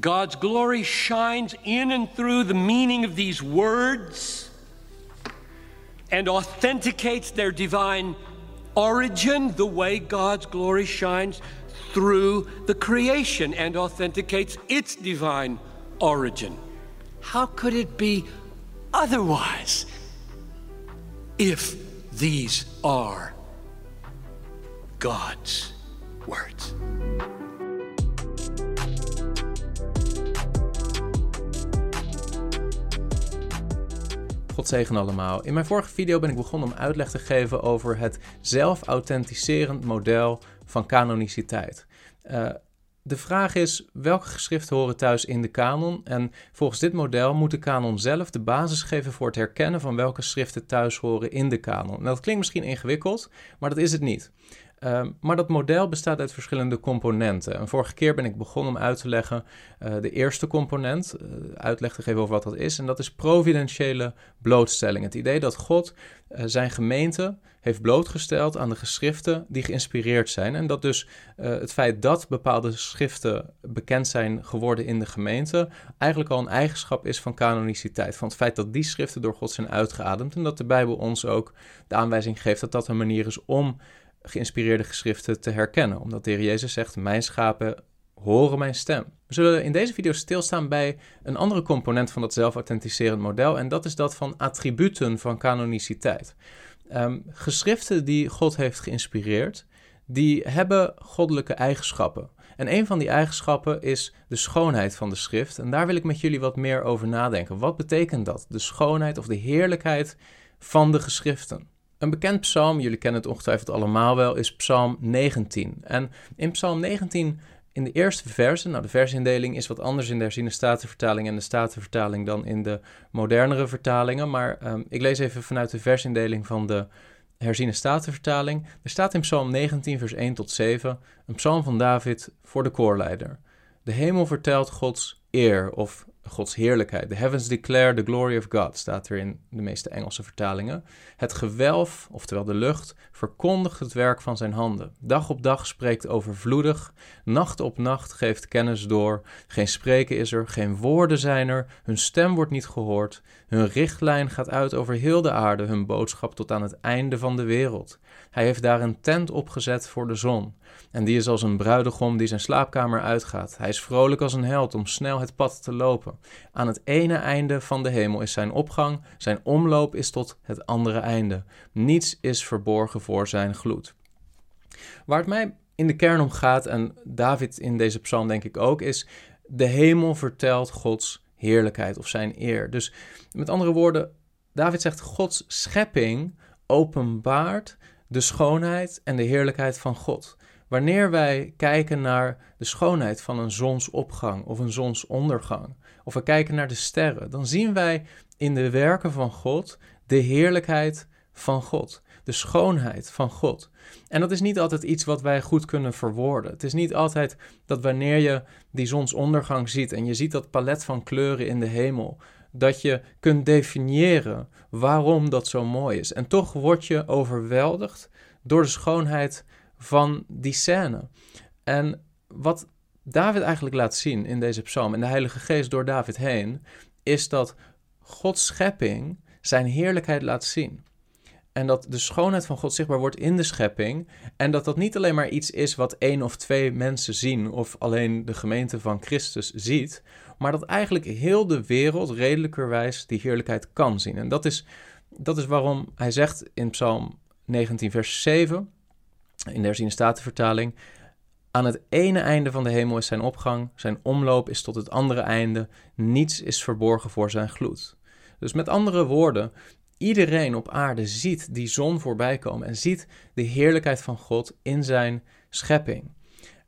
God's glory shines in and through the meaning of these words and authenticates their divine origin the way God's glory shines through the creation and authenticates its divine origin. How could it be otherwise if these are God's words? God zegen allemaal. In mijn vorige video ben ik begonnen om uitleg te geven over het zelfauthenticerend model van canoniciteit. Uh, de vraag is welke geschriften horen thuis in de kanon en volgens dit model moet de kanon zelf de basis geven voor het herkennen van welke schriften thuis horen in de kanon. Nou, dat klinkt misschien ingewikkeld, maar dat is het niet. Ehm, maar dat model bestaat uit verschillende componenten. En vorige keer ben ik begonnen om uit te leggen uh, de eerste component, uh, uitleg te geven over wat dat is. En dat is providentiële blootstelling. Het idee dat God uh, zijn gemeente heeft blootgesteld aan de geschriften die geïnspireerd zijn. En dat dus het feit dat bepaalde schriften bekend zijn geworden in de gemeente eigenlijk al een eigenschap is van canoniciteit. Van het feit dat die schriften door God zijn uitgeademd. En dat de Bijbel ons ook de aanwijzing geeft dat dat een manier is om geïnspireerde geschriften te herkennen. Omdat de Heer Jezus zegt: Mijn schapen horen mijn stem. We zullen in deze video stilstaan bij een andere component van dat zelfauthenticerend model. En dat is dat van attributen van canoniciteit. Um, geschriften die God heeft geïnspireerd, die hebben goddelijke eigenschappen. En een van die eigenschappen is de schoonheid van de schrift. En daar wil ik met jullie wat meer over nadenken. Wat betekent dat? De schoonheid of de heerlijkheid van de geschriften. Een bekend psalm, jullie kennen het ongetwijfeld allemaal wel, is Psalm 19. En in Psalm 19, in de eerste verse, nou de versindeling is wat anders in de herziene statenvertaling en de statenvertaling dan in de modernere vertalingen, maar um, ik lees even vanuit de versindeling van de herziene statenvertaling. Er staat in Psalm 19, vers 1 tot 7, een psalm van David voor de koorleider. De hemel vertelt Gods eer of Gods heerlijkheid. The heavens declare the glory of God, staat er in de meeste Engelse vertalingen. Het gewelf, oftewel de lucht, verkondigt het werk van zijn handen. Dag op dag spreekt overvloedig, nacht op nacht geeft kennis door. Geen spreken is er, geen woorden zijn er, hun stem wordt niet gehoord. Hun richtlijn gaat uit over heel de aarde, hun boodschap tot aan het einde van de wereld. Hij heeft daar een tent opgezet voor de zon. En die is als een bruidegom die zijn slaapkamer uitgaat. Hij is vrolijk als een held om snel het pad te lopen. Aan het ene einde van de hemel is zijn opgang, zijn omloop is tot het andere einde. Niets is verborgen voor zijn gloed. Waar het mij in de kern om gaat, en David in deze psalm denk ik ook, is de hemel vertelt Gods heerlijkheid of zijn eer. Dus met andere woorden, David zegt Gods schepping openbaart de schoonheid en de heerlijkheid van God. Wanneer wij kijken naar de schoonheid van een zonsopgang of een zonsondergang, of we kijken naar de sterren, dan zien wij in de werken van God de heerlijkheid van God, de schoonheid van God. En dat is niet altijd iets wat wij goed kunnen verwoorden. Het is niet altijd dat wanneer je die zonsondergang ziet en je ziet dat palet van kleuren in de hemel, dat je kunt definiëren waarom dat zo mooi is. En toch word je overweldigd door de schoonheid van die scène. En wat David eigenlijk laat zien in deze psalm en de Heilige Geest door David heen, is dat Gods schepping zijn heerlijkheid laat zien. En dat de schoonheid van God zichtbaar wordt in de schepping. En dat dat niet alleen maar iets is wat één of twee mensen zien, of alleen de gemeente van Christus ziet. Maar dat eigenlijk heel de wereld redelijkerwijs die heerlijkheid kan zien. En dat is, dat is waarom hij zegt in Psalm 19, vers 7 in de herziene statenvertaling. Aan het ene einde van de hemel is zijn opgang, zijn omloop is tot het andere einde, niets is verborgen voor zijn gloed. Dus met andere woorden, iedereen op aarde ziet die zon voorbij komen en ziet de heerlijkheid van God in zijn schepping.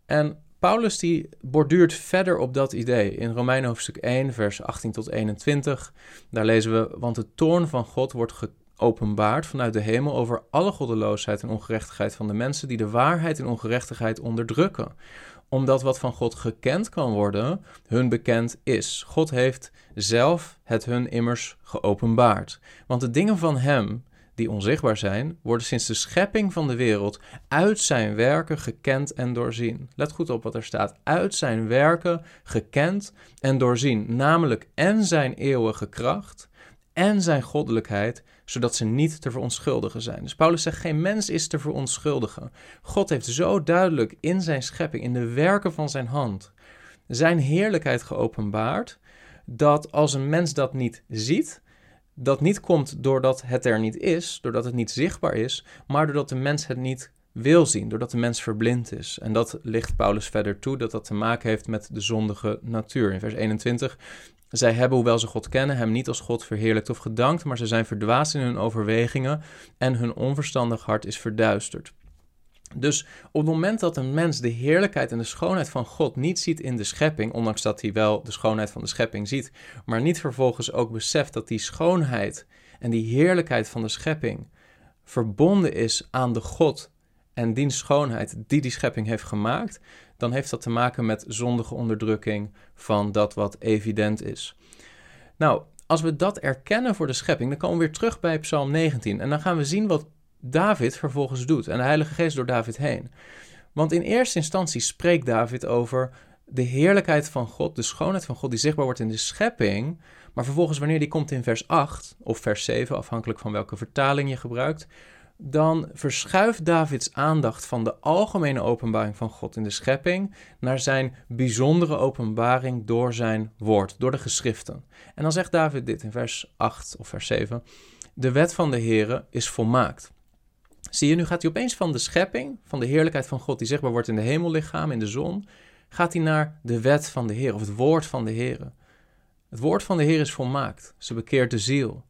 En Paulus die borduurt verder op dat idee in Romeinen hoofdstuk 1, vers 18 tot 21. Daar lezen we, want de toorn van God wordt openbaart vanuit de hemel over alle goddeloosheid en ongerechtigheid van de mensen die de waarheid en ongerechtigheid onderdrukken. Omdat wat van God gekend kan worden, hun bekend is. God heeft zelf het hun immers geopenbaard. Want de dingen van Hem, die onzichtbaar zijn, worden sinds de schepping van de wereld uit zijn werken gekend en doorzien. Let goed op wat er staat. Uit zijn werken gekend en doorzien, namelijk en zijn eeuwige kracht en zijn goddelijkheid, zodat ze niet te verontschuldigen zijn. Dus Paulus zegt: geen mens is te verontschuldigen. God heeft zo duidelijk in zijn schepping, in de werken van zijn hand, zijn heerlijkheid geopenbaard, dat als een mens dat niet ziet, dat niet komt doordat het er niet is, doordat het niet zichtbaar is, maar doordat de mens het niet wil zien, doordat de mens verblind is. En dat ligt Paulus verder toe, dat dat te maken heeft met de zondige natuur. In vers 21, zij hebben, hoewel ze God kennen, hem niet als God verheerlijkt of gedankt, maar ze zijn verdwaasd in hun overwegingen en hun onverstandig hart is verduisterd. Dus op het moment dat een mens de heerlijkheid en de schoonheid van God niet ziet in de schepping, ondanks dat hij wel de schoonheid van de schepping ziet, maar niet vervolgens ook beseft dat die schoonheid en die heerlijkheid van de schepping verbonden is aan de God en die schoonheid die die schepping heeft gemaakt, dan heeft dat te maken met zondige onderdrukking van dat wat evident is. Nou, als we dat erkennen voor de schepping, dan komen we weer terug bij Psalm 19 en dan gaan we zien wat David vervolgens doet en de Heilige Geest door David heen. Want in eerste instantie spreekt David over de heerlijkheid van God, de schoonheid van God die zichtbaar wordt in de schepping. Maar vervolgens, wanneer die komt in vers 8 of vers 7, afhankelijk van welke vertaling je gebruikt, dan verschuift Davids aandacht van de algemene openbaring van God in de schepping naar zijn bijzondere openbaring door zijn woord, door de geschriften. En dan zegt David dit in vers 8 of vers 7: De wet van de Heere is volmaakt. Zie je, nu gaat hij opeens van de schepping, van de heerlijkheid van God die zichtbaar wordt in de hemellichaam, in de zon, gaat hij naar de wet van de Heer of het woord van de Heer. Het woord van de Heer is volmaakt. Ze bekeert de ziel.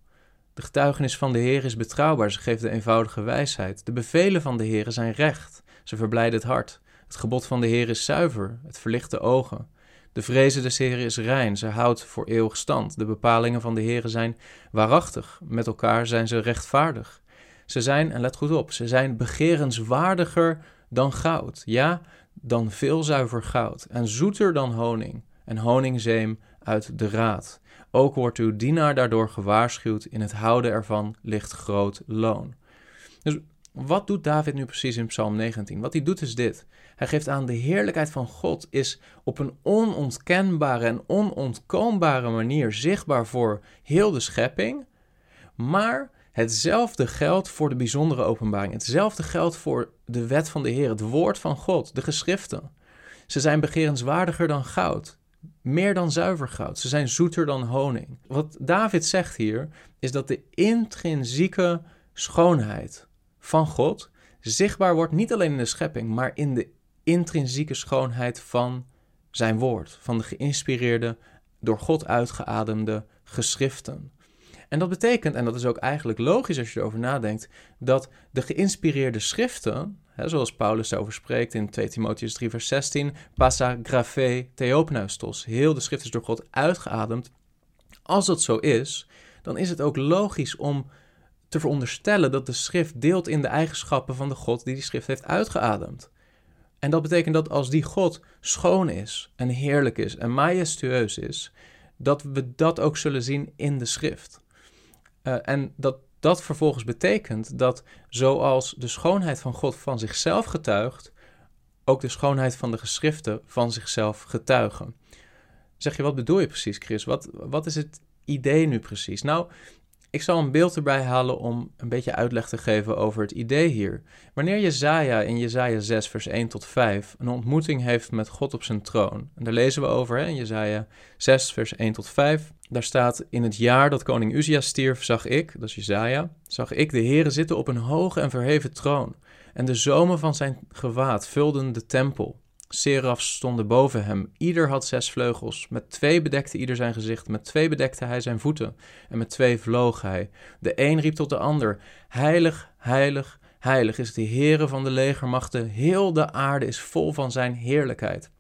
De getuigenis van de Heer is betrouwbaar. Ze geeft de eenvoudige wijsheid. De bevelen van de Heer zijn recht. Ze verblijden het hart. Het gebod van de Heer is zuiver. Het verlicht de ogen. De vrezen des Heeren is rein. Ze houdt voor eeuwig stand. De bepalingen van de Heer zijn waarachtig. Met elkaar zijn ze rechtvaardig. Ze zijn, en let goed op, ze zijn begerenswaardiger dan goud. Ja, dan veel zuiver goud. En zoeter dan honing. En honingzeem uit de raad. Ook wordt uw dienaar daardoor gewaarschuwd. In het houden ervan ligt groot loon. Dus wat doet David nu precies in Psalm 19? Wat hij doet is dit. Hij geeft aan de heerlijkheid van God is op een onontkenbare en onontkoombare manier zichtbaar voor heel de schepping. Maar Hetzelfde geldt voor de bijzondere openbaring. Hetzelfde geldt voor de wet van de Heer, het woord van God, de geschriften. Ze zijn begerenswaardiger dan goud, meer dan zuiver goud. Ze zijn zoeter dan honing. Wat David zegt hier is dat de intrinsieke schoonheid van God zichtbaar wordt niet alleen in de schepping, maar in de intrinsieke schoonheid van zijn woord, van de geïnspireerde, door God uitgeademde geschriften. En dat betekent, en dat is ook eigenlijk logisch als je erover nadenkt, dat de geïnspireerde schriften, zoals Paulus daarover spreekt in 2 Timotheus 3 vers 16, passa graphe theopneustos, heel de schrift is door God uitgeademd. Als dat zo is, dan is het ook logisch om te veronderstellen dat de schrift deelt in de eigenschappen van de God die die schrift heeft uitgeademd. En dat betekent dat als die God schoon is en heerlijk is en majestueus is, dat we dat ook zullen zien in de schrift. Uh, en dat dat vervolgens betekent dat zoals de schoonheid van God van zichzelf getuigt, ook de schoonheid van de geschriften van zichzelf getuigen. Zeg je, wat bedoel je precies, Chris? Wat, wat is het idee nu precies? Nou, ik zal een beeld erbij halen om een beetje uitleg te geven over het idee hier. Wanneer Jezaja in Jezaja 6 vers 1 tot 5 een ontmoeting heeft met God op zijn troon. En daar lezen we over hè, in Jezaja 6 vers 1 tot 5. Daar staat, in het jaar dat koning Uzia stierf, zag ik, dat is Jezaja, zag ik de Heere zitten op een hoge en verheven troon. En de zomen van zijn gewaad vulden de tempel. Serafs stonden boven hem. Ieder had zes vleugels. Met twee bedekte ieder zijn gezicht. Met twee bedekte hij zijn voeten. En met twee vloog hij. De een riep tot de ander: Heilig, heilig, heilig is de Heere van de legermachten. Heel de aarde is vol van zijn heerlijkheid.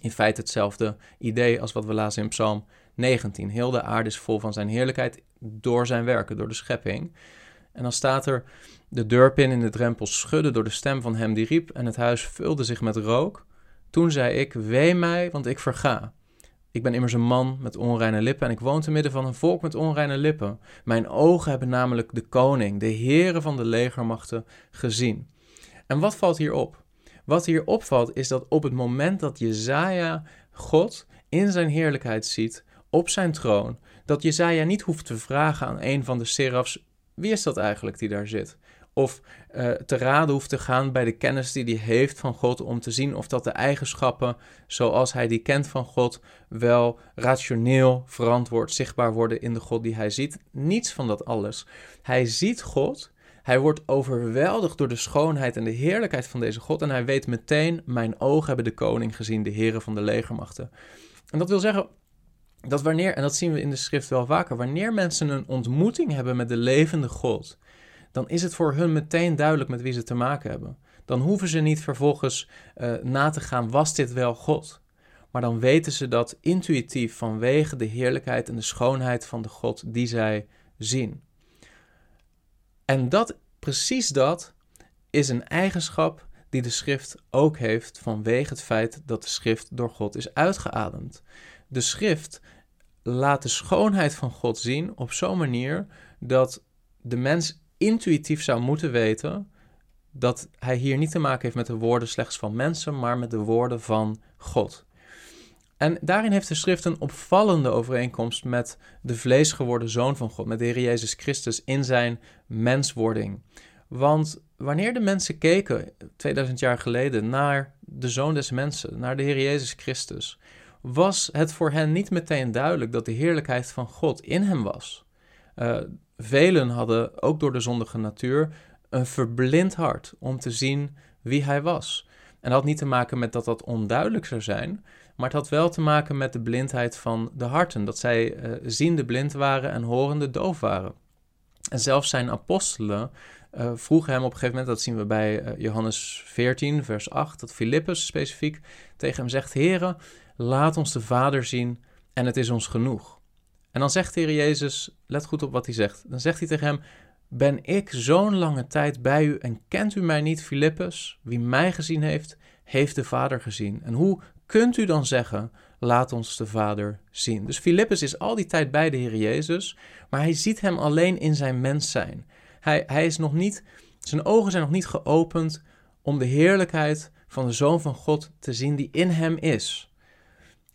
In feite hetzelfde idee als wat we lazen in Psalm 19. Heel de aarde is vol van zijn heerlijkheid door zijn werken, door de schepping. En dan staat er: De deurpin in de drempel schudde door de stem van hem die riep, en het huis vulde zich met rook. Toen zei ik: Wee mij, want ik verga. Ik ben immers een man met onreine lippen en ik woon te midden van een volk met onreine lippen. Mijn ogen hebben namelijk de koning, de heren van de legermachten, gezien. En wat valt hier op? Wat hier opvalt is dat op het moment dat Jezaja God in zijn heerlijkheid ziet, op zijn troon, dat Jezaja niet hoeft te vragen aan een van de serafs, wie is dat eigenlijk die daar zit? Of uh, te raden hoeft te gaan bij de kennis die hij heeft van God om te zien of dat de eigenschappen zoals hij die kent van God wel rationeel verantwoord zichtbaar worden in de God die hij ziet. Niets van dat alles. Hij ziet God, hij wordt overweldigd door de schoonheid en de heerlijkheid van deze God en hij weet meteen, mijn ogen hebben de koning gezien, de heren van de legermachten. En dat wil zeggen, dat wanneer, en dat zien we in de schrift wel vaker, wanneer mensen een ontmoeting hebben met de levende God, dan is het voor hun meteen duidelijk met wie ze te maken hebben. Dan hoeven ze niet vervolgens uh, na te gaan, was dit wel God? Maar dan weten ze dat intuïtief vanwege de heerlijkheid en de schoonheid van de God die zij zien. En dat, precies dat, is een eigenschap die de schrift ook heeft vanwege het feit dat de schrift door God is uitgeademd. De schrift laat de schoonheid van God zien op zo'n manier dat de mens intuïtief zou moeten weten dat hij hier niet te maken heeft met de woorden slechts van mensen, maar met de woorden van God. En daarin heeft de schrift een opvallende overeenkomst met de vleesgeworden zoon van God, met de Heer Jezus Christus in zijn menswording. Want wanneer de mensen keken 2000 jaar geleden naar de zoon des mensen, naar de Heer Jezus Christus, was het voor hen niet meteen duidelijk dat de heerlijkheid van God in hem was. Uh, velen hadden, ook door de zondige natuur, een verblind hart om te zien wie hij was. En dat had niet te maken met dat dat onduidelijk zou zijn, maar het had wel te maken met de blindheid van de harten. Dat zij uh, ziende blind waren en horende doof waren. En zelfs zijn apostelen uh, vroegen hem op een gegeven moment, dat zien we bij Johannes 14, vers 8, dat Filippus specifiek tegen hem zegt: Heere, laat ons de Vader zien en het is ons genoeg. En dan zegt de Heer Jezus, let goed op wat hij zegt. Dan zegt hij tegen hem: Ben ik zo'n lange tijd bij u en kent u mij niet, Filippus? Wie mij gezien heeft, heeft de Vader gezien. En hoe kunt u dan zeggen: Laat ons de Vader zien? Dus Filippus is al die tijd bij de Heer Jezus, maar hij ziet hem alleen in zijn mens zijn. Hij, hij is nog niet, zijn ogen zijn nog niet geopend om de heerlijkheid van de Zoon van God te zien die in hem is.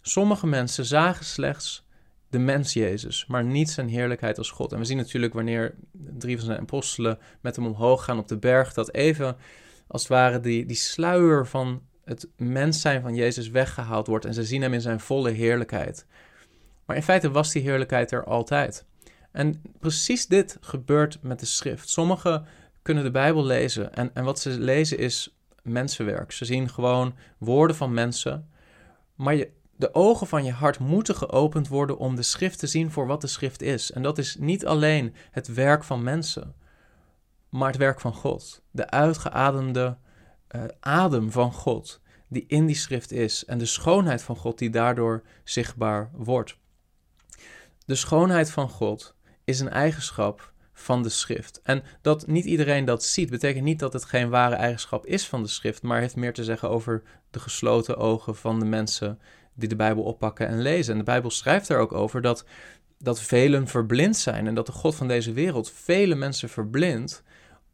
Sommige mensen zagen slechts de mens Jezus, maar niet zijn heerlijkheid als God. En we zien natuurlijk wanneer drie van zijn apostelen met hem omhoog gaan op de berg, dat even als het ware die, die sluier van het mens zijn van Jezus weggehaald wordt en ze zien hem in zijn volle heerlijkheid. Maar in feite was die heerlijkheid er altijd. En precies dit gebeurt met de schrift. Sommigen kunnen de Bijbel lezen en, en wat ze lezen is mensenwerk. Ze zien gewoon woorden van mensen, maar je, de ogen van je hart moeten geopend worden om de schrift te zien voor wat de schrift is. En dat is niet alleen het werk van mensen, maar het werk van God. De uitgeademde uh, adem van God die in die schrift is en de schoonheid van God die daardoor zichtbaar wordt. De schoonheid van God is een eigenschap van de schrift. En dat niet iedereen dat ziet, betekent niet dat het geen ware eigenschap is van de schrift, maar heeft meer te zeggen over de gesloten ogen van de mensen die de Bijbel oppakken en lezen. En de Bijbel schrijft er ook over dat, dat velen verblind zijn en dat de God van deze wereld vele mensen verblindt,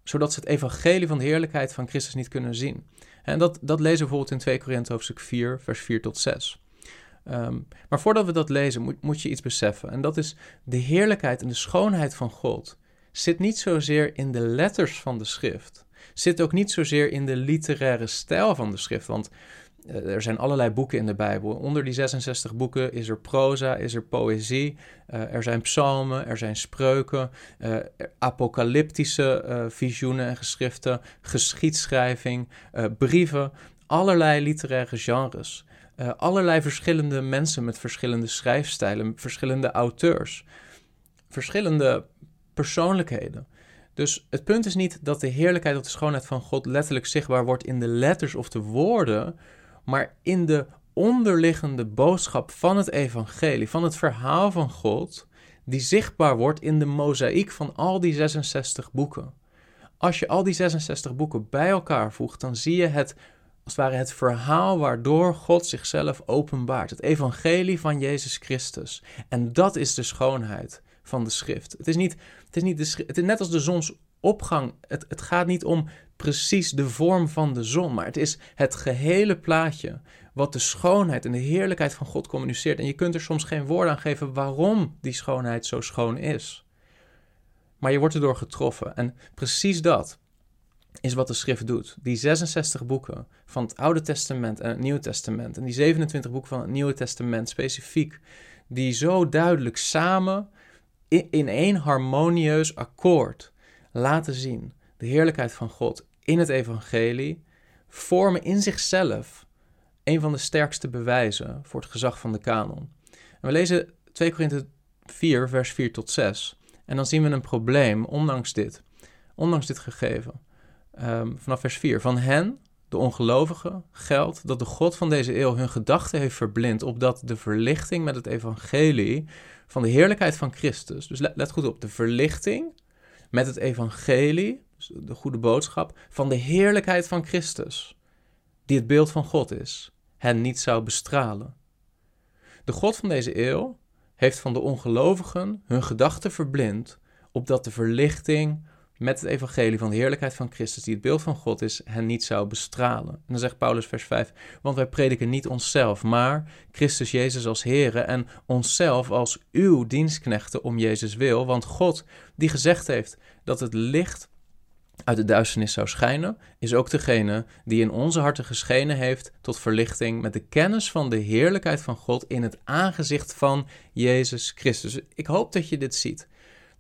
zodat ze het evangelie van de heerlijkheid van Christus niet kunnen zien. En dat, dat lezen we bijvoorbeeld in 2 Korinthe hoofdstuk 4, vers 4 tot 6. Ehm, maar voordat we dat lezen, moet, moet je iets beseffen. En dat is de heerlijkheid en de schoonheid van God zit niet zozeer in de letters van de schrift. Zit ook niet zozeer in de literaire stijl van de schrift. Want er zijn allerlei boeken in de Bijbel. Onder die 66 boeken is er proza, is er poëzie, uh, er zijn psalmen, er zijn spreuken, uh, apocalyptische visioenen en geschriften, geschiedschrijving, brieven, allerlei literaire genres. allerlei verschillende mensen met verschillende schrijfstijlen, verschillende auteurs, verschillende persoonlijkheden. Dus het punt is niet dat de heerlijkheid of de schoonheid van God letterlijk zichtbaar wordt in de letters of de woorden, maar in de onderliggende boodschap van het evangelie, van het verhaal van God, die zichtbaar wordt in de mozaïek van al die 66 boeken. Als je al die 66 boeken bij elkaar voegt, dan zie je het als ware het verhaal waardoor God zichzelf openbaart. Het evangelie van Jezus Christus. En dat is de schoonheid van de schrift. Het is, niet, het is, niet de, het is net als de zonsopgang. Het, het gaat niet om precies de vorm van de zon, maar het is het gehele plaatje wat de schoonheid en de heerlijkheid van God communiceert. En je kunt er soms geen woord aan geven waarom die schoonheid zo schoon is. Maar je wordt erdoor getroffen. En precies dat is wat de schrift doet. Die 66 boeken van het Oude Testament en het Nieuwe Testament. En die 27 boeken van het Nieuwe Testament specifiek. Die zo duidelijk samen in één harmonieus akkoord laten zien de heerlijkheid van God in het evangelie. Vormen in zichzelf een van de sterkste bewijzen voor het gezag van de kanon. En we lezen 2 Korinthe 4, vers 4 tot 6. En dan zien we een probleem, ondanks dit. Ondanks dit gegeven. Um, vanaf vers 4. Van hen, de ongelovigen, geldt dat de God van deze eeuw hun gedachten heeft verblind, opdat de verlichting met het evangelie van de heerlijkheid van Christus, dus let goed op, de verlichting met het evangelie, dus de goede boodschap, van de heerlijkheid van Christus, die het beeld van God is, hen niet zou bestralen. De God van deze eeuw heeft van de ongelovigen hun gedachten verblind, opdat de verlichting met het evangelie van de heerlijkheid van Christus, die het beeld van God is, hen niet zou bestralen. En dan zegt Paulus vers 5, want wij prediken niet onszelf, maar Christus Jezus als Here en onszelf als uw dienstknechten om Jezus wil, want God die gezegd heeft dat het licht uit de duisternis zou schijnen, is ook degene die in onze harten geschenen heeft tot verlichting met de kennis van de heerlijkheid van God in het aangezicht van Jezus Christus. Ik hoop dat je dit ziet.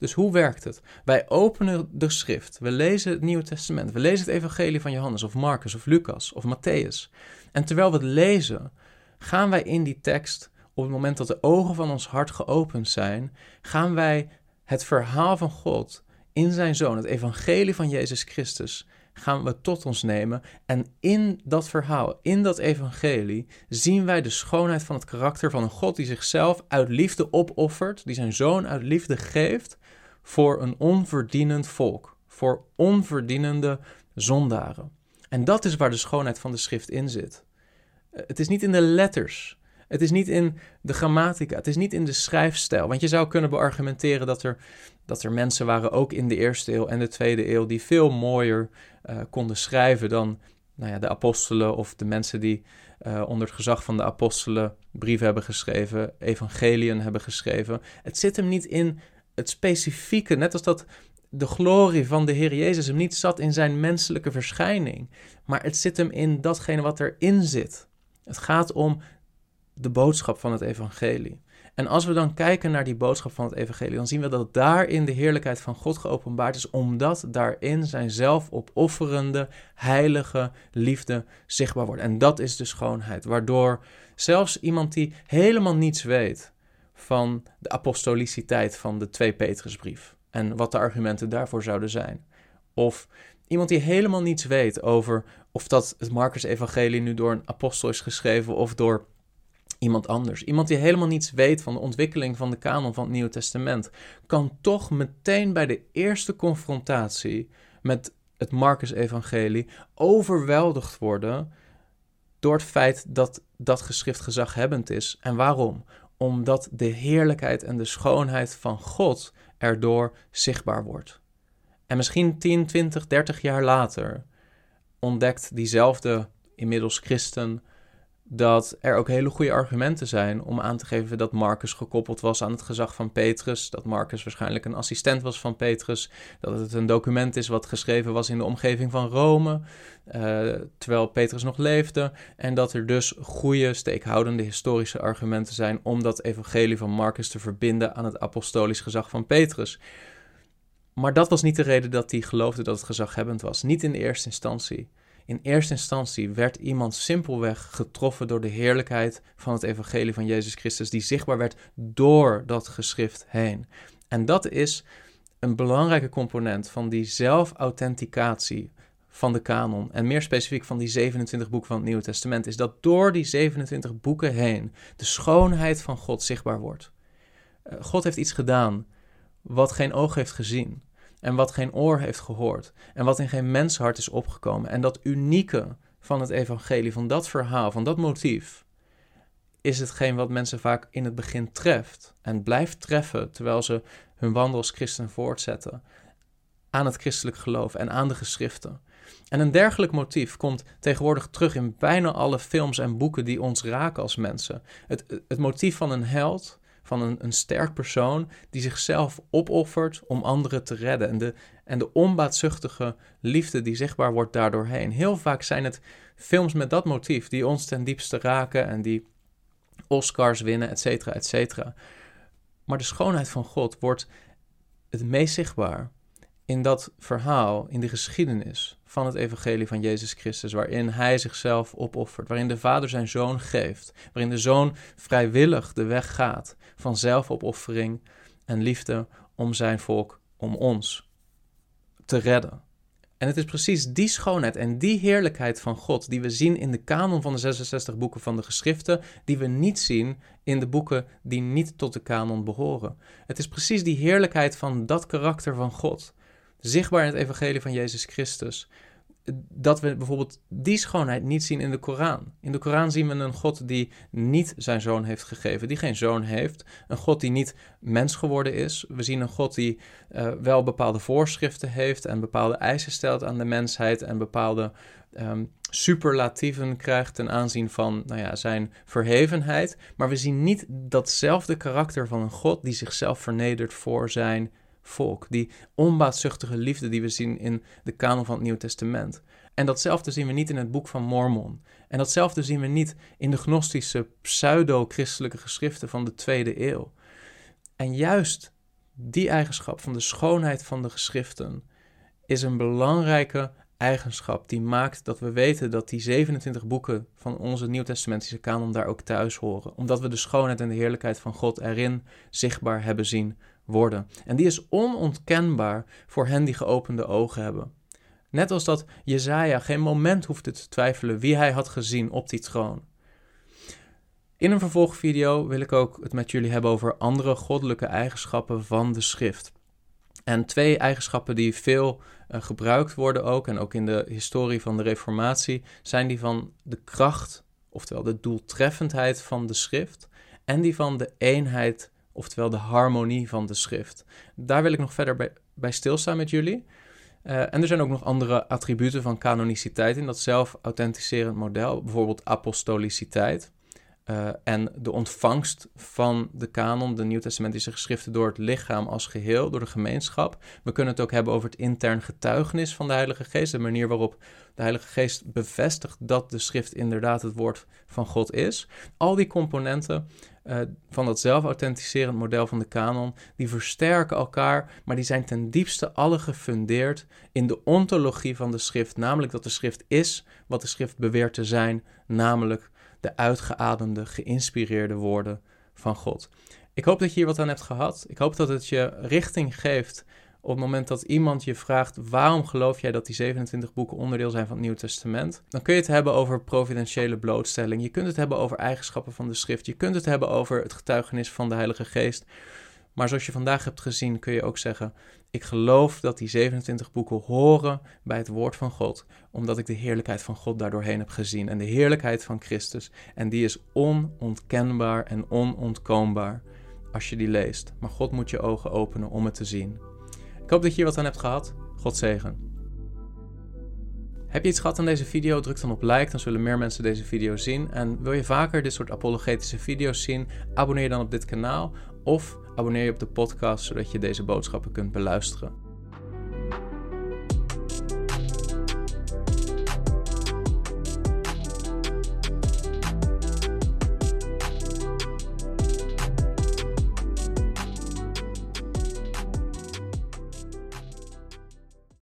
Dus hoe werkt het? Wij openen de schrift, we lezen het Nieuwe Testament, we lezen het Evangelie van Johannes of Marcus of Lucas of Matthäus. En terwijl we het lezen, gaan wij in die tekst, op het moment dat de ogen van ons hart geopend zijn, gaan wij het verhaal van God in zijn zoon, het evangelie van Jezus Christus, gaan we tot ons nemen. En in dat verhaal, in dat evangelie, zien wij de schoonheid van het karakter van een God die zichzelf uit liefde opoffert, die zijn zoon uit liefde geeft voor een onverdienend volk, voor onverdienende zondaren. En dat is waar de schoonheid van de schrift in zit. Het is niet in de letters. Het is niet in de grammatica, het is niet in de schrijfstijl. Want je zou kunnen beargumenteren dat er, dat er mensen waren, ook in de eerste eeuw en de tweede eeuw, die veel mooier uh, konden schrijven dan nou ja, de apostelen of de mensen die uh, onder het gezag van de apostelen brieven hebben geschreven, evangeliën hebben geschreven. Het zit hem niet in het specifieke, net als dat de glorie van de Heer Jezus hem niet zat in zijn menselijke verschijning, maar het zit hem in datgene wat erin zit. Het gaat om de boodschap van het evangelie. En als we dan kijken naar die boodschap van het evangelie, dan zien we dat daarin de heerlijkheid van God geopenbaard is, omdat daarin zijn zelfopofferende, heilige liefde zichtbaar wordt. En dat is de schoonheid, waardoor zelfs iemand die helemaal niets weet van de apostoliciteit van de 2 Petrusbrief en wat de argumenten daarvoor zouden zijn, of iemand die helemaal niets weet over of dat het Marcus-evangelie nu door een apostel is geschreven of door iemand anders. Iemand die helemaal niets weet van de ontwikkeling van de kanon van het Nieuwe Testament, kan toch meteen bij de eerste confrontatie met het Marcus-evangelie overweldigd worden door het feit dat dat geschrift gezaghebbend is. En waarom? Omdat de heerlijkheid en de schoonheid van God erdoor zichtbaar wordt. En misschien 10, 20, 30 jaar later ontdekt diezelfde inmiddels christen dat er ook hele goede argumenten zijn om aan te geven dat Marcus gekoppeld was aan het gezag van Petrus, dat Marcus waarschijnlijk een assistent was van Petrus, dat het een document is wat geschreven was in de omgeving van Rome, uh, terwijl Petrus nog leefde, en dat er dus goede, steekhoudende historische argumenten zijn om dat evangelie van Marcus te verbinden aan het apostolisch gezag van Petrus. Maar dat was niet de reden dat hij geloofde dat het gezaghebbend was, niet in de eerste instantie. In eerste instantie werd iemand simpelweg getroffen door de heerlijkheid van het evangelie van Jezus Christus, die zichtbaar werd door dat geschrift heen. En dat is een belangrijke component van die zelfauthenticatie van de kanon. En meer specifiek van die 27 boeken van het Nieuwe Testament, is dat door die 27 boeken heen de schoonheid van God zichtbaar wordt. Eh, God heeft iets gedaan wat geen oog heeft gezien en wat geen oor heeft gehoord en wat in geen menshart is opgekomen. En dat unieke van het evangelie, van dat verhaal, van dat motief, is hetgeen wat mensen vaak in het begin treft en blijft treffen terwijl ze hun wandel als christen voortzetten aan het christelijk geloof en aan de geschriften. En een dergelijk motief komt tegenwoordig terug in bijna alle films en boeken die ons raken als mensen. Het, het motief van een held, van een, een sterk persoon die zichzelf opoffert om anderen te redden. En de, en de onbaatzuchtige liefde die zichtbaar wordt daardoorheen. Heel vaak zijn het films met dat motief die ons ten diepste raken en die Oscars winnen, et cetera, et cetera. Maar de schoonheid van God wordt het meest zichtbaar in dat verhaal, in de geschiedenis van het evangelie van Jezus Christus, waarin hij zichzelf opoffert, waarin de Vader zijn zoon geeft, waarin de zoon vrijwillig de weg gaat van zelfopoffering en liefde om zijn volk, om ons te redden. En het is precies die schoonheid en die heerlijkheid van God die we zien in de kanon van de 66 boeken van de geschriften, die we niet zien in de boeken die niet tot de kanon behoren. Het is precies die heerlijkheid van dat karakter van God zichtbaar in het evangelie van Jezus Christus. Dat we bijvoorbeeld die schoonheid niet zien in de Koran. In de Koran zien we een God die niet zijn zoon heeft gegeven, die geen zoon heeft. Een God die niet mens geworden is. We zien een God die uh, wel bepaalde voorschriften heeft en bepaalde eisen stelt aan de mensheid en bepaalde um, superlatieven krijgt ten aanzien van nou ja, zijn verhevenheid. Maar we zien niet datzelfde karakter van een God die zichzelf vernedert voor zijn volk. Die onbaatzuchtige liefde die we zien in de kanon van het Nieuw Testament. En datzelfde zien we niet in het boek van Mormon. En datzelfde zien we niet in de gnostische pseudo-christelijke geschriften van de tweede eeuw. En juist die eigenschap van de schoonheid van de geschriften is een belangrijke eigenschap die maakt dat we weten dat die 27 boeken van onze Nieuwtestamentische kanon daar ook thuis horen. Omdat we de schoonheid en de heerlijkheid van God erin zichtbaar hebben zien worden. En die is onontkenbaar voor hen die geopende ogen hebben. Net als dat Jezaja geen moment hoefde te twijfelen wie hij had gezien op die troon. In een vervolgvideo wil ik ook het met jullie hebben over andere goddelijke eigenschappen van de schrift. En twee eigenschappen die veel uh, gebruikt worden ook, en ook in de historie van de Reformatie, zijn die van de kracht, oftewel de doeltreffendheid van de schrift, en die van de eenheid oftewel de harmonie van de schrift. Daar wil ik nog verder bij, bij stilstaan met jullie. Uh, en er zijn ook nog andere attributen van canoniciteit in dat zelf-authenticerend model, bijvoorbeeld apostoliciteit. Uh, en de ontvangst van de kanon, de Nieuwtestamentische geschriften, door het lichaam als geheel, door de gemeenschap. We kunnen het ook hebben over het intern getuigenis van de Heilige Geest, de manier waarop de Heilige Geest bevestigt dat de schrift inderdaad het woord van God is. Al die componenten uh, van dat zelfauthenticerend model van de kanon, die versterken elkaar, maar die zijn ten diepste alle gefundeerd in de ontologie van de schrift, namelijk dat de schrift is wat de schrift beweert te zijn, namelijk de uitgeademde, geïnspireerde woorden van God. Ik hoop dat je hier wat aan hebt gehad. Ik hoop dat het je richting geeft op het moment dat iemand je vraagt waarom geloof jij dat die 27 boeken onderdeel zijn van het Nieuwe Testament, dan kun je het hebben over providentiële blootstelling. Je kunt het hebben over eigenschappen van de schrift. Je kunt het hebben over het getuigenis van de Heilige Geest. Maar zoals je vandaag hebt gezien, kun je ook zeggen: Ik geloof dat die 27 boeken horen bij het woord van God, omdat ik de heerlijkheid van God daardoorheen heb gezien en de heerlijkheid van Christus. En die is onontkenbaar en onontkoombaar als je die leest. Maar God moet je ogen openen om het te zien. Ik hoop dat je hier wat aan hebt gehad. God zegen. Heb je iets gehad aan deze video? Druk dan op like, dan zullen meer mensen deze video zien. En wil je vaker dit soort apologetische video's zien? Abonneer dan op dit kanaal of abonneer je op de podcast zodat je deze boodschappen kunt beluisteren.